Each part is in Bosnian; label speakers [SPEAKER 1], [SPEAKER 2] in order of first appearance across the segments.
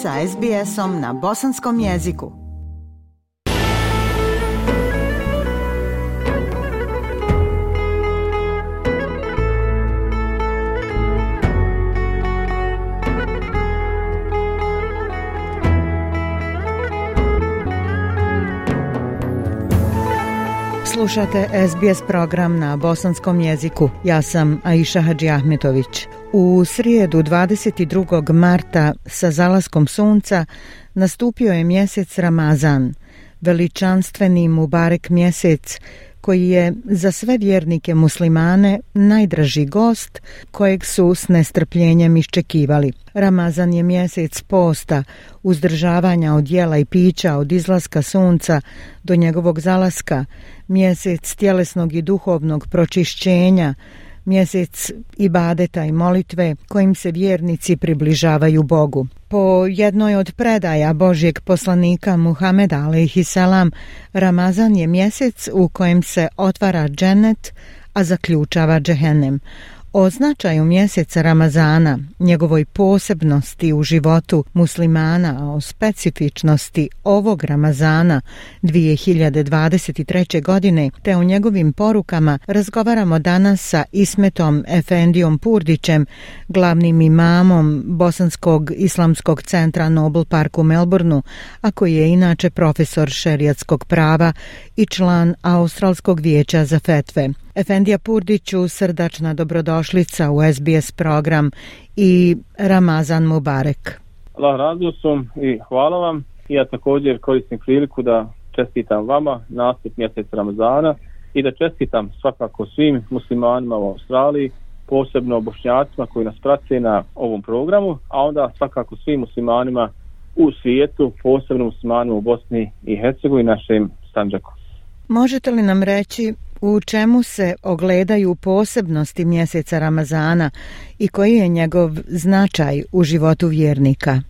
[SPEAKER 1] sa SBS-om na bosanskom jeziku. Slušate SBS program na bosanskom jeziku. Ja sam Aisha Hadži Ahmetović. U srijedu 22. marta sa zalaskom sunca nastupio je mjesec Ramazan, veličanstveni Mubarek mjesec koji je za sve vjernike muslimane najdraži gost kojeg su s nestrpljenjem iščekivali. Ramazan je mjesec posta, uzdržavanja od jela i pića od izlaska sunca do njegovog zalaska, mjesec tjelesnog i duhovnog pročišćenja, mjesec ibadeta i molitve kojim se vjernici približavaju Bogu. Po jednoj od predaja Božjeg poslanika Muhameda alaihissalam, Ramazan je mjesec u kojem se otvara dženet, a zaključava džehennem. O značaju mjeseca Ramazana, njegovoj posebnosti u životu muslimana, a o specifičnosti ovog Ramazana 2023. godine, te o njegovim porukama razgovaramo danas sa Ismetom Efendijom Purdićem, glavnim imamom Bosanskog islamskog centra Nobel Park u Melbourneu, a koji je inače profesor šerijatskog prava i član Australskog vijeća za fetve. Efendija Purdiću, srdačna dobrodošlica u SBS program i Ramazan Mubarek.
[SPEAKER 2] Allah razlosom i hvala vam. Ja također koristim priliku da čestitam vama nastup mjesec Ramazana i da čestitam svakako svim muslimanima u Australiji, posebno bošnjacima koji nas prate na ovom programu, a onda svakako svim muslimanima u svijetu, posebno muslimanima u Bosni i Hercegovini, našem Sanđaku.
[SPEAKER 1] Možete li nam reći u čemu se ogledaju posebnosti mjeseca Ramazana i koji je njegov značaj u životu vjernika?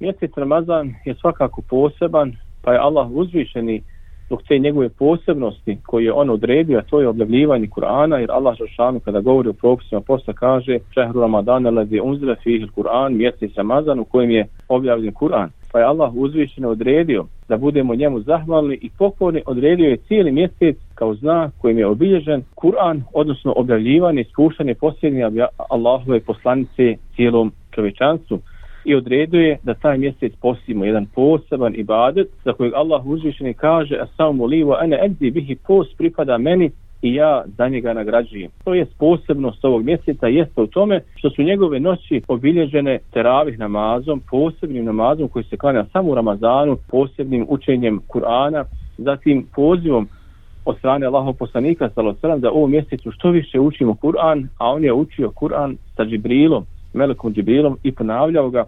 [SPEAKER 2] Mjesec Ramazan je svakako poseban, pa je Allah uzvišeni zbog te njegove posebnosti koje je on odredio, a to je objavljivanje Kur'ana, jer Allah Žešanu kada govori o propisima posta kaže Čehru Ramadana lezi unzile fihil Kur'an, mjesec Ramazan u kojem je objavljen Kur'an pa je Allah uzvišeno odredio da budemo njemu zahvalni i pokorni, odredio je cijeli mjesec kao znak kojim je obilježen Kur'an, odnosno objavljivanje i spuštanje posljednje Allahove poslanice cijelom čovečanstvu i odredio je da taj mjesec posimo jedan poseban ibadet za kojeg Allah uzvišeni kaže a li wa ene egzi bihi post pripada meni i ja za njega nagrađujem. To je posebnost ovog mjeseca, jeste u tome što su njegove noći obilježene teravih namazom, posebnim namazom koji se klanja samo u Ramazanu, posebnim učenjem Kur'ana, zatim pozivom od strane Allahov poslanika sallallahu da ovom mjesecu što više učimo Kur'an, a on je učio Kur'an sa Džibrilom, Melekom Džibrilom i ponavljao ga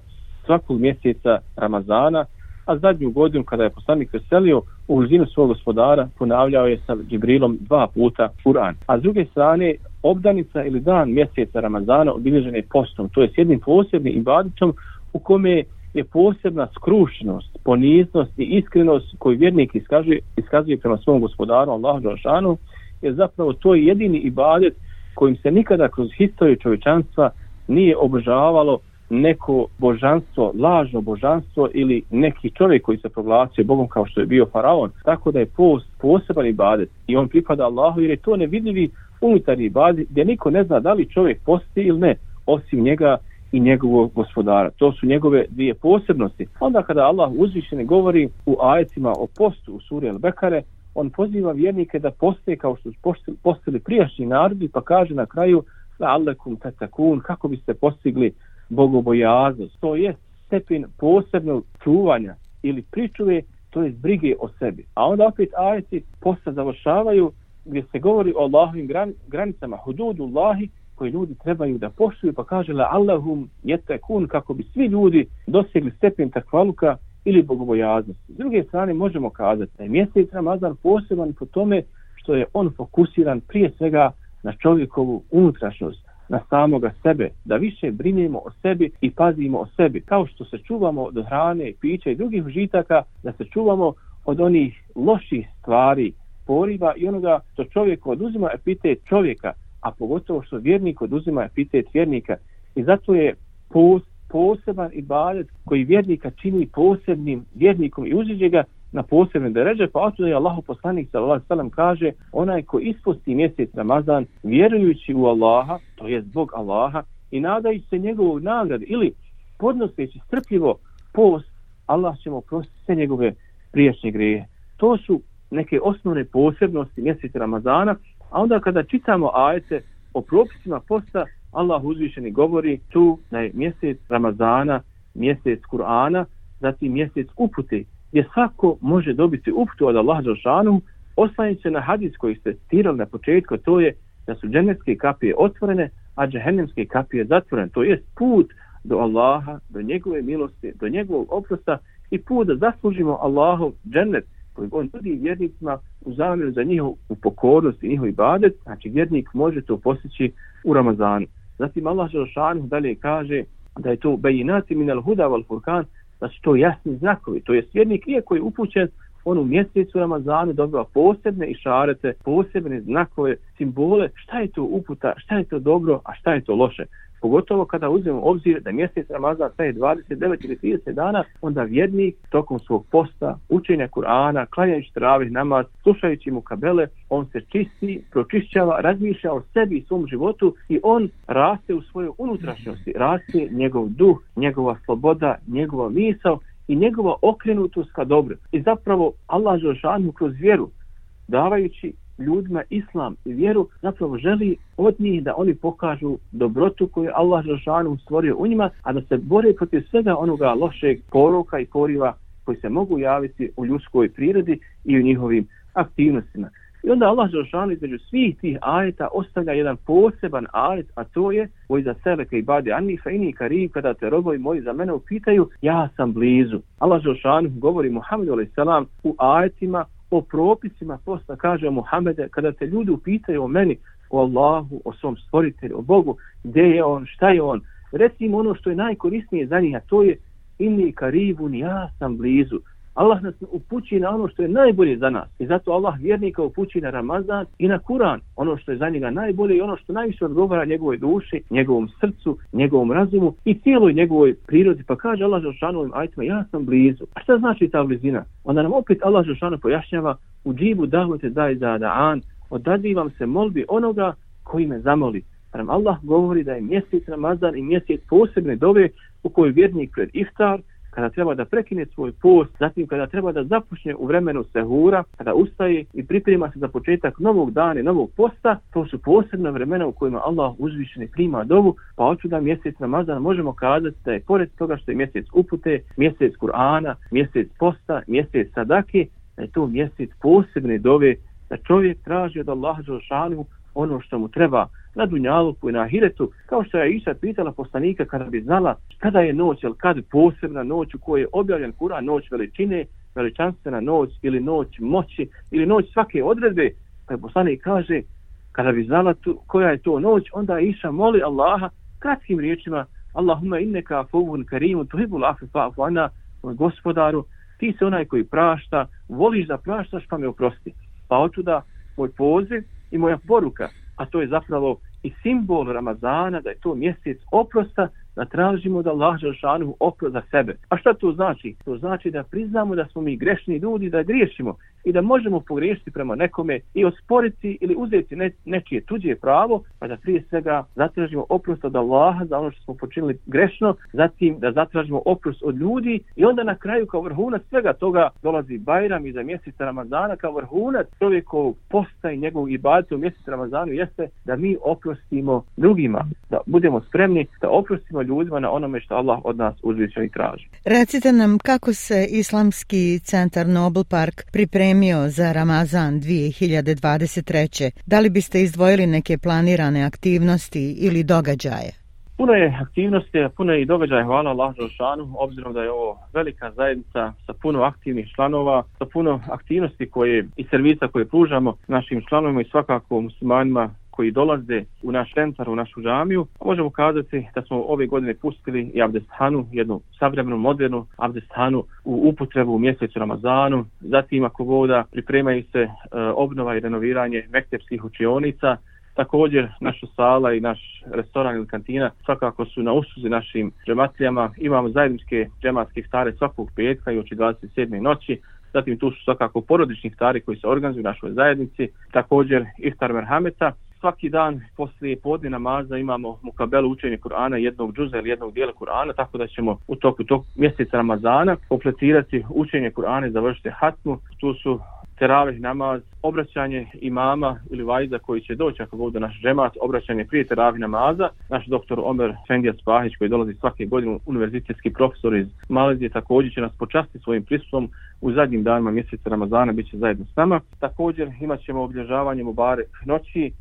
[SPEAKER 2] svakog mjeseca Ramazana, a zadnju godinu kada je poslanik veselio u blizinu svog gospodara ponavljao je sa Džibrilom dva puta Kur'an. A s druge strane, obdanica ili dan mjeseca Ramazana obilježen je postom, to je s jednim posebnim ibaditom u kome je posebna skrušnost, poniznost i iskrenost koju vjernik iskazuje, iskazuje prema svom gospodaru Allahu Đelšanu, je zapravo to je jedini ibadet kojim se nikada kroz historiju čovječanstva nije obožavalo neko božanstvo, lažno božanstvo ili neki čovjek koji se proglasio Bogom kao što je bio faraon. Tako da je post poseban ibadet i on pripada Allahu jer je to nevidljivi unutarnji ibadet gdje niko ne zna da li čovjek posti ili ne osim njega i njegovog gospodara. To su njegove dvije posebnosti. Onda kada Allah uzvišene govori u ajetima o postu u suri Al-Bekare, on poziva vjernike da poste kao što su postili prijašnji narodi pa kaže na kraju la'allakum tatakun kako biste postigli bogobojaznost. To je stepen posebnog čuvanja ili pričuve, to je brige o sebi. A onda opet ajeti posta završavaju gdje se govori o Allahovim granicama, hududu Allahi, koji ljudi trebaju da poštuju, pa kaže la Allahum jetekun kako bi svi ljudi dosegli stepen takvaluka ili bogobojaznosti. S druge strane možemo kazati da je mjesec Ramazan poseban po tome što je on fokusiran prije svega na čovjekovu unutrašnjost, na samoga sebe, da više brinemo o sebi i pazimo o sebi. Kao što se čuvamo od hrane, pića i drugih žitaka, da se čuvamo od onih loših stvari, poriva i onoga što čovjek oduzima epitet čovjeka, a pogotovo što vjernik oduzima epitet vjernika. I zato je post poseban ibadet koji vjernika čini posebnim vjernikom i uziđe ga na posebne deređe, pa otuda je Allahu poslanik sallallahu sallam kaže onaj ko ispusti mjesec Ramazan vjerujući u Allaha, to je zbog Allaha, i nadajući se njegovog nagrade ili podnoseći strpljivo post, Allah će mu prostiti sve njegove prijašnje greje. To su neke osnovne posebnosti mjeseca Ramazana, a onda kada čitamo ajete o propisima posta, Allah uzvišeni govori tu da je mjesec Ramazana, mjesec Kur'ana, zatim mjesec upute, gdje svako može dobiti uputu od Allaha Đelšanu, oslanit se na hadis koji ste stirali na početku, to je da su dženevske kapije otvorene, a džehennemske kapije zatvorene. To je put do Allaha, do njegove milosti, do njegovog oprosta i put da zaslužimo Allahov džennet koji on nudi vjernicima u zamjenu za njihovu pokornost i njihov ibadet, znači vjernik može to postići u Ramazanu. Zatim Allah Želšanu dalje kaže da je to bejinati minal huda val furkan, da znači su to jasni znakovi. To je vjernik iako je upućen on u mjesecu Ramazanu dobiva posebne išarete, posebne znakove, simbole, šta je to uputa, šta je to dobro, a šta je to loše. Pogotovo kada uzmemo obzir da mjesec Ramazan staje 29 ili 30 dana, onda vjernik tokom svog posta, učenja Kur'ana, klanjajući travih namaz, slušajući mu kabele, on se čisti, pročišćava, razmišlja o sebi i svom životu i on raste u svojoj unutrašnjosti, raste njegov duh, njegova sloboda, njegova misao i njegova okrenutost ka dobro. I zapravo Allah Žešanu kroz vjeru, davajući ljudima islam i vjeru, zapravo želi od njih da oni pokažu dobrotu koju Allah Žešanu stvorio u njima, a da se bore protiv svega onoga lošeg poroka i poriva koji se mogu javiti u ljudskoj prirodi i u njihovim aktivnostima. I onda Allah Žešanu između svih tih ajeta ostavlja jedan poseban ajet, a to je koji za sebe kaj bade anni fa ini kari kada te robovi moji za mene upitaju, ja sam blizu. Allah Žešanu govori Muhammedu a.s. u ajetima o propisima posta kaže Muhammede kada te ljudi upitaju o meni, o Allahu, o svom stvoritelju, o Bogu, gdje je on, šta je on, recimo ono što je najkorisnije za njih, a to je inni karibun, ja sam blizu. Allah nas upući na ono što je najbolje za nas. I zato Allah vjernika upući na Ramazan i na Kur'an. Ono što je za njega najbolje i ono što najviše odgovara njegovoj duši, njegovom srcu, njegovom razumu i cijeloj njegovoj prirodi. Pa kaže Allah Žešanu ovim ajtima, ja sam blizu. A šta znači ta blizina? Onda nam opet Allah Žešanu pojašnjava u džibu dahvete daj za da'an, odazivam se molbi onoga koji me zamoli. Pa nam Allah govori da je mjesec Ramazan i mjesec posebne dove u kojoj vjernik pred iftar, kada treba da prekine svoj post, zatim kada treba da započne u vremenu sehura, kada ustaje i priprema se za početak novog dana i novog posta, to su posebna vremena u kojima Allah uzvišeni prima dovu, pa hoću da mjesec namazan možemo kazati da je pored toga što je mjesec upute, mjesec Kur'ana, mjesec posta, mjesec sadake, da je to mjesec posebne dove, da čovjek traži od Allaha Đelšanu ono što mu treba na Dunjaluku i na Ahiretu, kao što je Iša pitala poslanika kada bi znala kada je noć, ili kad posebna noć u kojoj je objavljen Kur'an, noć veličine, veličanstvena noć ili noć moći ili noć svake odredbe, pa je poslanik kaže kada bi znala tu, koja je to noć, onda Iša moli Allaha kratkim riječima Allahumma inneka fuvun karimu tuhibul afi fa'fu ana gospodaru, ti se onaj koji prašta, voliš da praštaš pa me oprosti. Pa otuda moj poziv i moja poruka, a to je zapravo i simbol Ramazana, da je to mjesec oprosta, da tražimo da Allah Đelšanu opro za sebe. A šta to znači? To znači da priznamo da smo mi grešni ljudi, da griješimo i da možemo pogriješiti prema nekome i osporiti ili uzeti ne, nečije tuđe pravo, pa da prije svega zatražimo oprost od Allaha za ono što smo počinili grešno, zatim da zatražimo oprost od ljudi i onda na kraju kao vrhunac svega toga dolazi Bajram iza mjeseca Ramazana kao vrhunac čovjekov posta i njegovog ibadeta u mjesecu Ramazanu jeste da mi oprostimo drugima, da budemo spremni da oprostimo ljudima na onome što Allah od nas uzviše i traži.
[SPEAKER 1] Recite nam kako se Islamski centar Nobel Park pripremio za Ramazan 2023. Da li biste izdvojili neke planirane aktivnosti ili događaje?
[SPEAKER 2] Puno je aktivnosti, puno je i događaja, hvala Allah Želšanu, obzirom da je ovo velika zajednica sa puno aktivnih članova, sa puno aktivnosti koje i servisa koje pružamo našim članovima i svakako muslimanima koji dolaze u naš centar, u našu džamiju. Možemo kazati da smo ove godine pustili i Abdestanu, jednu savremenu, modernu Abdestanu u upotrebu u mjesecu Ramazanu. Zatim, ako voda, pripremaju se e, obnova i renoviranje mektepskih učionica, Također, naša sala i naš restoran ili kantina svakako su na usluzi našim džematlijama. Imamo zajedničke džematske stare svakog petka i oči 27. noći. Zatim tu su svakako porodični stari koji se organizuju u našoj zajednici. Također, iftar merhameta svaki dan poslije podne namaza imamo mukabelu učenje Kur'ana jednog džuza ili jednog dijela Kur'ana, tako da ćemo u toku tog mjeseca Ramazana kompletirati učenje Kur'ana i završiti hatmu. Tu su teravih namaz, obraćanje imama ili vajza koji će doći ako bude naš džemat, obraćanje prije teravih namaza. Naš doktor Omer Fendija Spahić koji dolazi svake godine univerzitetski profesor iz Malezije također će nas počasti svojim prisutnom u zadnjim danima mjeseca Ramazana bit će zajedno s nama. Također imat ćemo obilježavanje Mubarek noći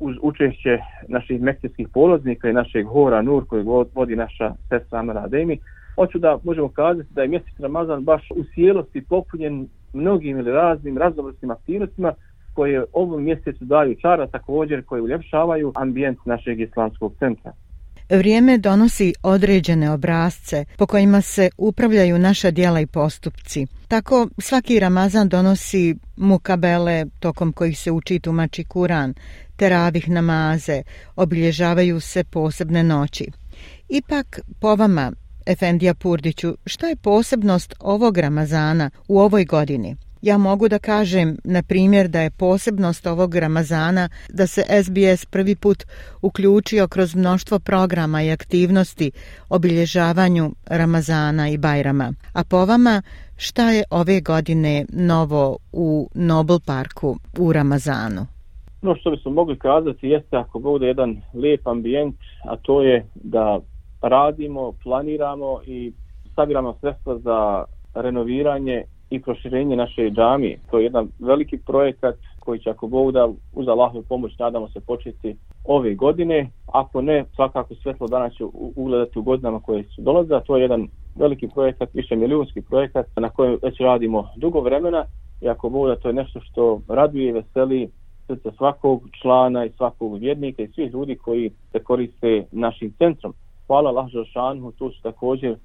[SPEAKER 2] uz učešće naših mekcijskih polaznika i našeg Hora Nur koji vodi naša sestra Amara Ademi. Hoću da možemo kazati da je mjesec Ramazan baš u cijelosti popunjen mnogim ili raznim raznovrsnim aktivnostima koje ovom mjesecu daju čara također koje uljepšavaju ambijent našeg islamskog centra.
[SPEAKER 1] Vrijeme donosi određene obrazce po kojima se upravljaju naša dijela i postupci. Tako svaki Ramazan donosi mukabele tokom kojih se uči tumači Kuran, teravih namaze, obilježavaju se posebne noći. Ipak, po vama, Efendija Purdiću, šta je posebnost ovog Ramazana u ovoj godini? Ja mogu da kažem, na primjer, da je posebnost ovog Ramazana da se SBS prvi put uključio kroz mnoštvo programa i aktivnosti obilježavanju Ramazana i Bajrama. A po vama, šta je ove godine novo u Nobel Parku u Ramazanu?
[SPEAKER 2] No što bismo mogli kazati jeste ako bude jedan lijep ambijent, a to je da radimo, planiramo i sabiramo sredstva za renoviranje i proširenje naše džamije. To je jedan veliki projekat koji će ako Bog da uz Allahovu pomoć nadamo se početi ove godine. Ako ne, svakako svetlo dana će ugledati u godinama koje su dolaze. To je jedan veliki projekat, više milijunski projekat na kojem već radimo dugo vremena. I ako Bog da to je nešto što raduje i veseli srce svakog člana i svakog vjednika i svih ljudi koji se koriste našim centrom. Hvala Allah Želšanhu, tu su također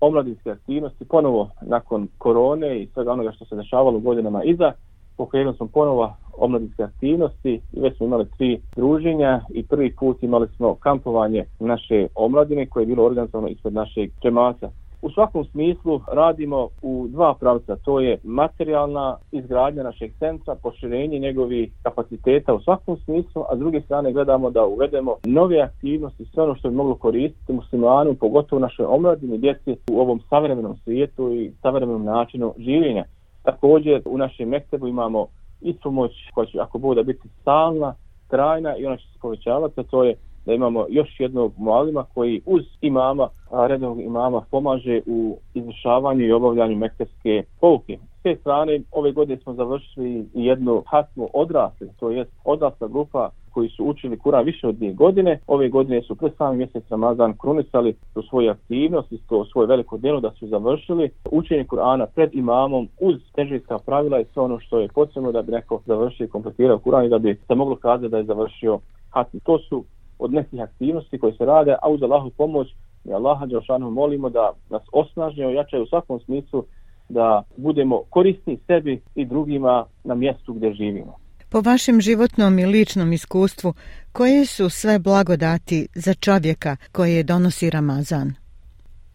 [SPEAKER 2] omladinske aktivnosti, ponovo nakon korone i svega onoga što se dešavalo godinama iza, pokrenuli smo ponovo omladinske aktivnosti i već smo imali tri druženja i prvi put imali smo kampovanje naše omladine koje je bilo organizovano ispred našeg džemata. U svakom smislu radimo u dva pravca, to je materijalna izgradnja našeg centra, poširenje njegovih kapaciteta u svakom smislu, a s druge strane gledamo da uvedemo nove aktivnosti, sve ono što bi moglo koristiti muslimanu, pogotovo našoj omladini djeci u ovom savremenom svijetu i savremenom načinu življenja. Također u našem mektebu imamo i pomoć koja će ako bude biti stalna, trajna i ona će se povećavati, to je da imamo još jednog mualima koji uz imama, rednog imama, pomaže u izvršavanju i obavljanju mekteske pouke. S te strane, ove godine smo završili jednu hasmu odrasle, to je odrasla grupa koji su učili Kur'an više od dvije godine. Ove godine su pred sami mjesec Ramazan krunisali su svoje aktivnosti, to svoje veliko djelo da su završili učenje Kur'ana pred imamom uz težijska pravila i sve ono što je potrebno da bi neko završio i kompletirao Kur'an i da bi se moglo kazati da je završio hatmi. To su od nekih aktivnosti koje se rade, a uz Allahu pomoć mi Allaha Đelšanu molimo da nas osnažnje ojačaju u svakom smislu da budemo korisni sebi i drugima na mjestu gdje živimo.
[SPEAKER 1] Po vašem životnom i ličnom iskustvu, koje su sve blagodati za čovjeka koje donosi Ramazan?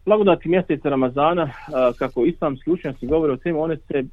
[SPEAKER 2] Blagodati mjeseca Ramazana, kako islamski učenjaci govore o temu, one se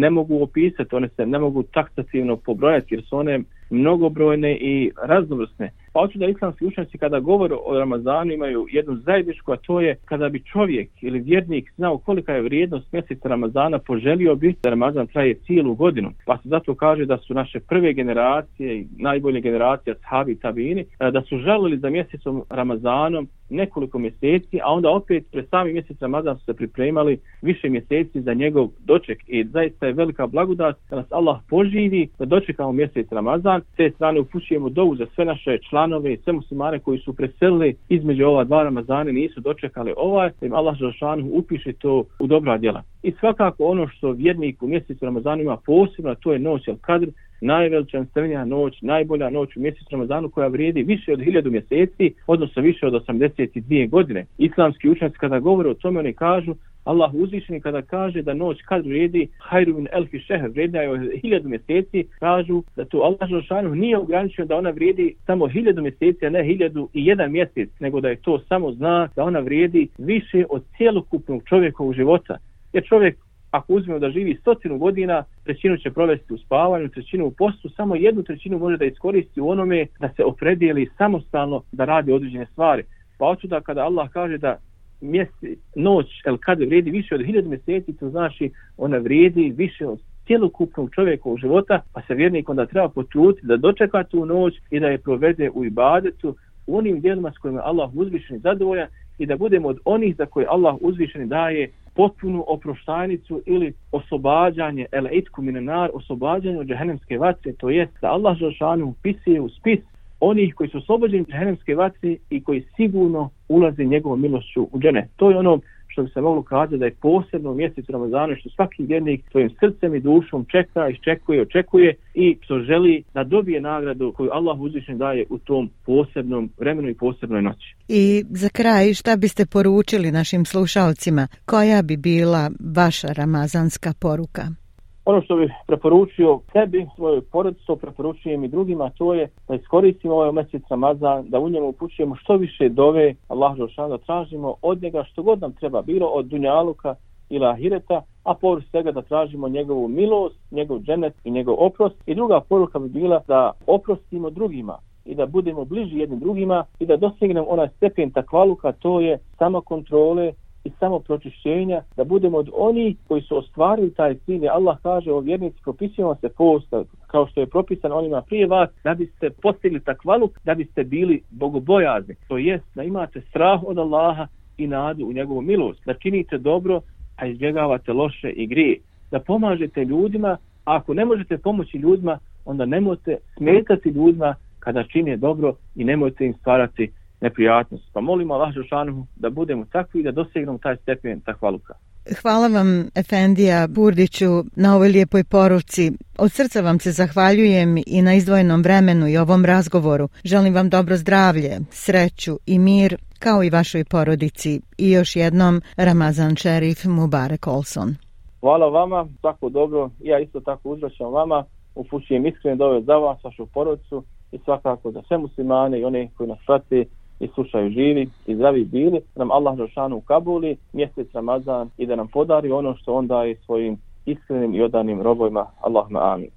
[SPEAKER 2] ne mogu opisati, one se ne mogu taksativno pobrojati jer su one mnogobrojne i raznovrsne. Pa hoću da islamski učenjaci kada govore o Ramazanu imaju jednu zajedničku, a to je kada bi čovjek ili vjernik znao kolika je vrijednost mjeseca Ramazana, poželio bi da Ramazan traje cijelu godinu. Pa se zato kaže da su naše prve generacije i najbolje generacije, sahabi i tabini, e, da su želili za mjesecom Ramazanom nekoliko mjeseci, a onda opet pre sami mjesec Ramazan su se pripremali više mjeseci za njegov doček. I zaista je velika blagodat da nas Allah poživi da dočekamo mjesec Ramazan. S te strane upućujemo dovu za sve naše članove i sve muslimane koji su preselili između ova dva Ramazane, nisu dočekali ovaj, da im Allah Želšanu upiše to u dobra djela. I svakako ono što vjernik u mjesecu Ramazanu ima posebno, to je noć Al-Kadr, najveličanstvenija noć, najbolja noć u mjesecu Ramazanu koja vrijedi više od hiljadu mjeseci, odnosno više od 82 godine. Islamski učenci kada govore o tome, oni kažu Allah uzvišeni kada kaže da noć kad vrijedi hajru min elfi šehr, vrijedna je hiljadu mjeseci, kažu da to Allah Želšanu nije ograničio da ona vrijedi samo hiljadu mjeseci, a ne hiljadu i jedan mjesec, nego da je to samo znak da ona vrijedi više od cijelokupnog čovjekovog života. Jer čovjek ako uzmemo da živi stotinu godina, trećinu će provesti u spavanju, trećinu u postu, samo jednu trećinu može da iskoristi u onome da se opredijeli samostalno da radi određene stvari. Pa očuda kada Allah kaže da mjese, noć, el kad vrijedi više od hiljada mjeseci, to znači ona vrijedi više od cijelokupnog čovjekovog života, pa se vjernik onda treba potruditi da dočeka tu noć i da je provede u ibadetu u onim dijelima s kojima Allah uzvišeni zadovolja i da budemo od onih za koje Allah uzvišeni daje potpunu oproštajnicu ili oslobađanje, ele itku minenar, oslobađanje od džahenemske vatre, to jest da Allah Žešanu upisuje u spis onih koji su oslobođeni džahenemske vatre i koji sigurno ulaze njegovom milošću u džene. To je ono što bi se moglo kazati da je posebno u mjesecu Ramazana što svaki vjernik svojim srcem i dušom čeka, iščekuje, očekuje i što želi da dobije nagradu koju Allah uzvišnji daje u tom posebnom vremenu i posebnoj noći.
[SPEAKER 1] I za kraj šta biste poručili našim slušalcima? Koja bi bila vaša ramazanska poruka?
[SPEAKER 2] Ono što bih preporučio sebi, svojoj porodicu, to preporučujem i drugima, to je da iskoristimo ovaj mjesec Ramazan, da u njemu upućujemo što više dove Allah Žešan, da tražimo od njega što god nam treba, bilo od Dunjaluka ili Ahireta, a površ svega da tražimo njegovu milost, njegov dženet i njegov oprost. I druga poruka bi bila da oprostimo drugima i da budemo bliži jednim drugima i da dosegnemo onaj stepen takvaluka, to je samo kontrole i samo pročišćenja, da budemo od oni koji su ostvarili taj cilj. Allah kaže o vjernici, propisujemo se posta kao što je propisan onima prije vas, da biste postigli takvalu, da biste bili bogobojazni. To jest da imate strah od Allaha i nadu u njegovu milost, da činite dobro, a izbjegavate loše i grije, da pomažete ljudima, a ako ne možete pomoći ljudima, onda nemojte smetati ljudima kada čine dobro i nemojte im stvarati neprijatnost. Pa molimo Allah Žešanu da budemo takvi i da dosegnemo taj stepen takvaluka.
[SPEAKER 1] Hvala vam, Efendija Burdiću, na ovoj lijepoj poruci. Od srca vam se zahvaljujem i na izdvojenom vremenu i ovom razgovoru. Želim vam dobro zdravlje, sreću i mir, kao i vašoj porodici. I još jednom, Ramazan Šerif Mubarek Olson.
[SPEAKER 2] Hvala vama, tako dobro. Ja isto tako uzraćam vama. Upućujem iskrene dove za vas, vašu porodicu i svakako za sve muslimane i one koji nas prate i slušaju živi i zdravi bili, nam Allah Žešanu kabuli mjesec Ramazan i da nam podari ono što on daje svojim iskrenim i odanim robojima. Allahuma amin.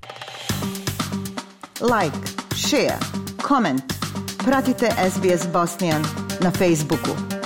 [SPEAKER 1] Like, share, comment. Pratite SBS Bosnian na Facebooku.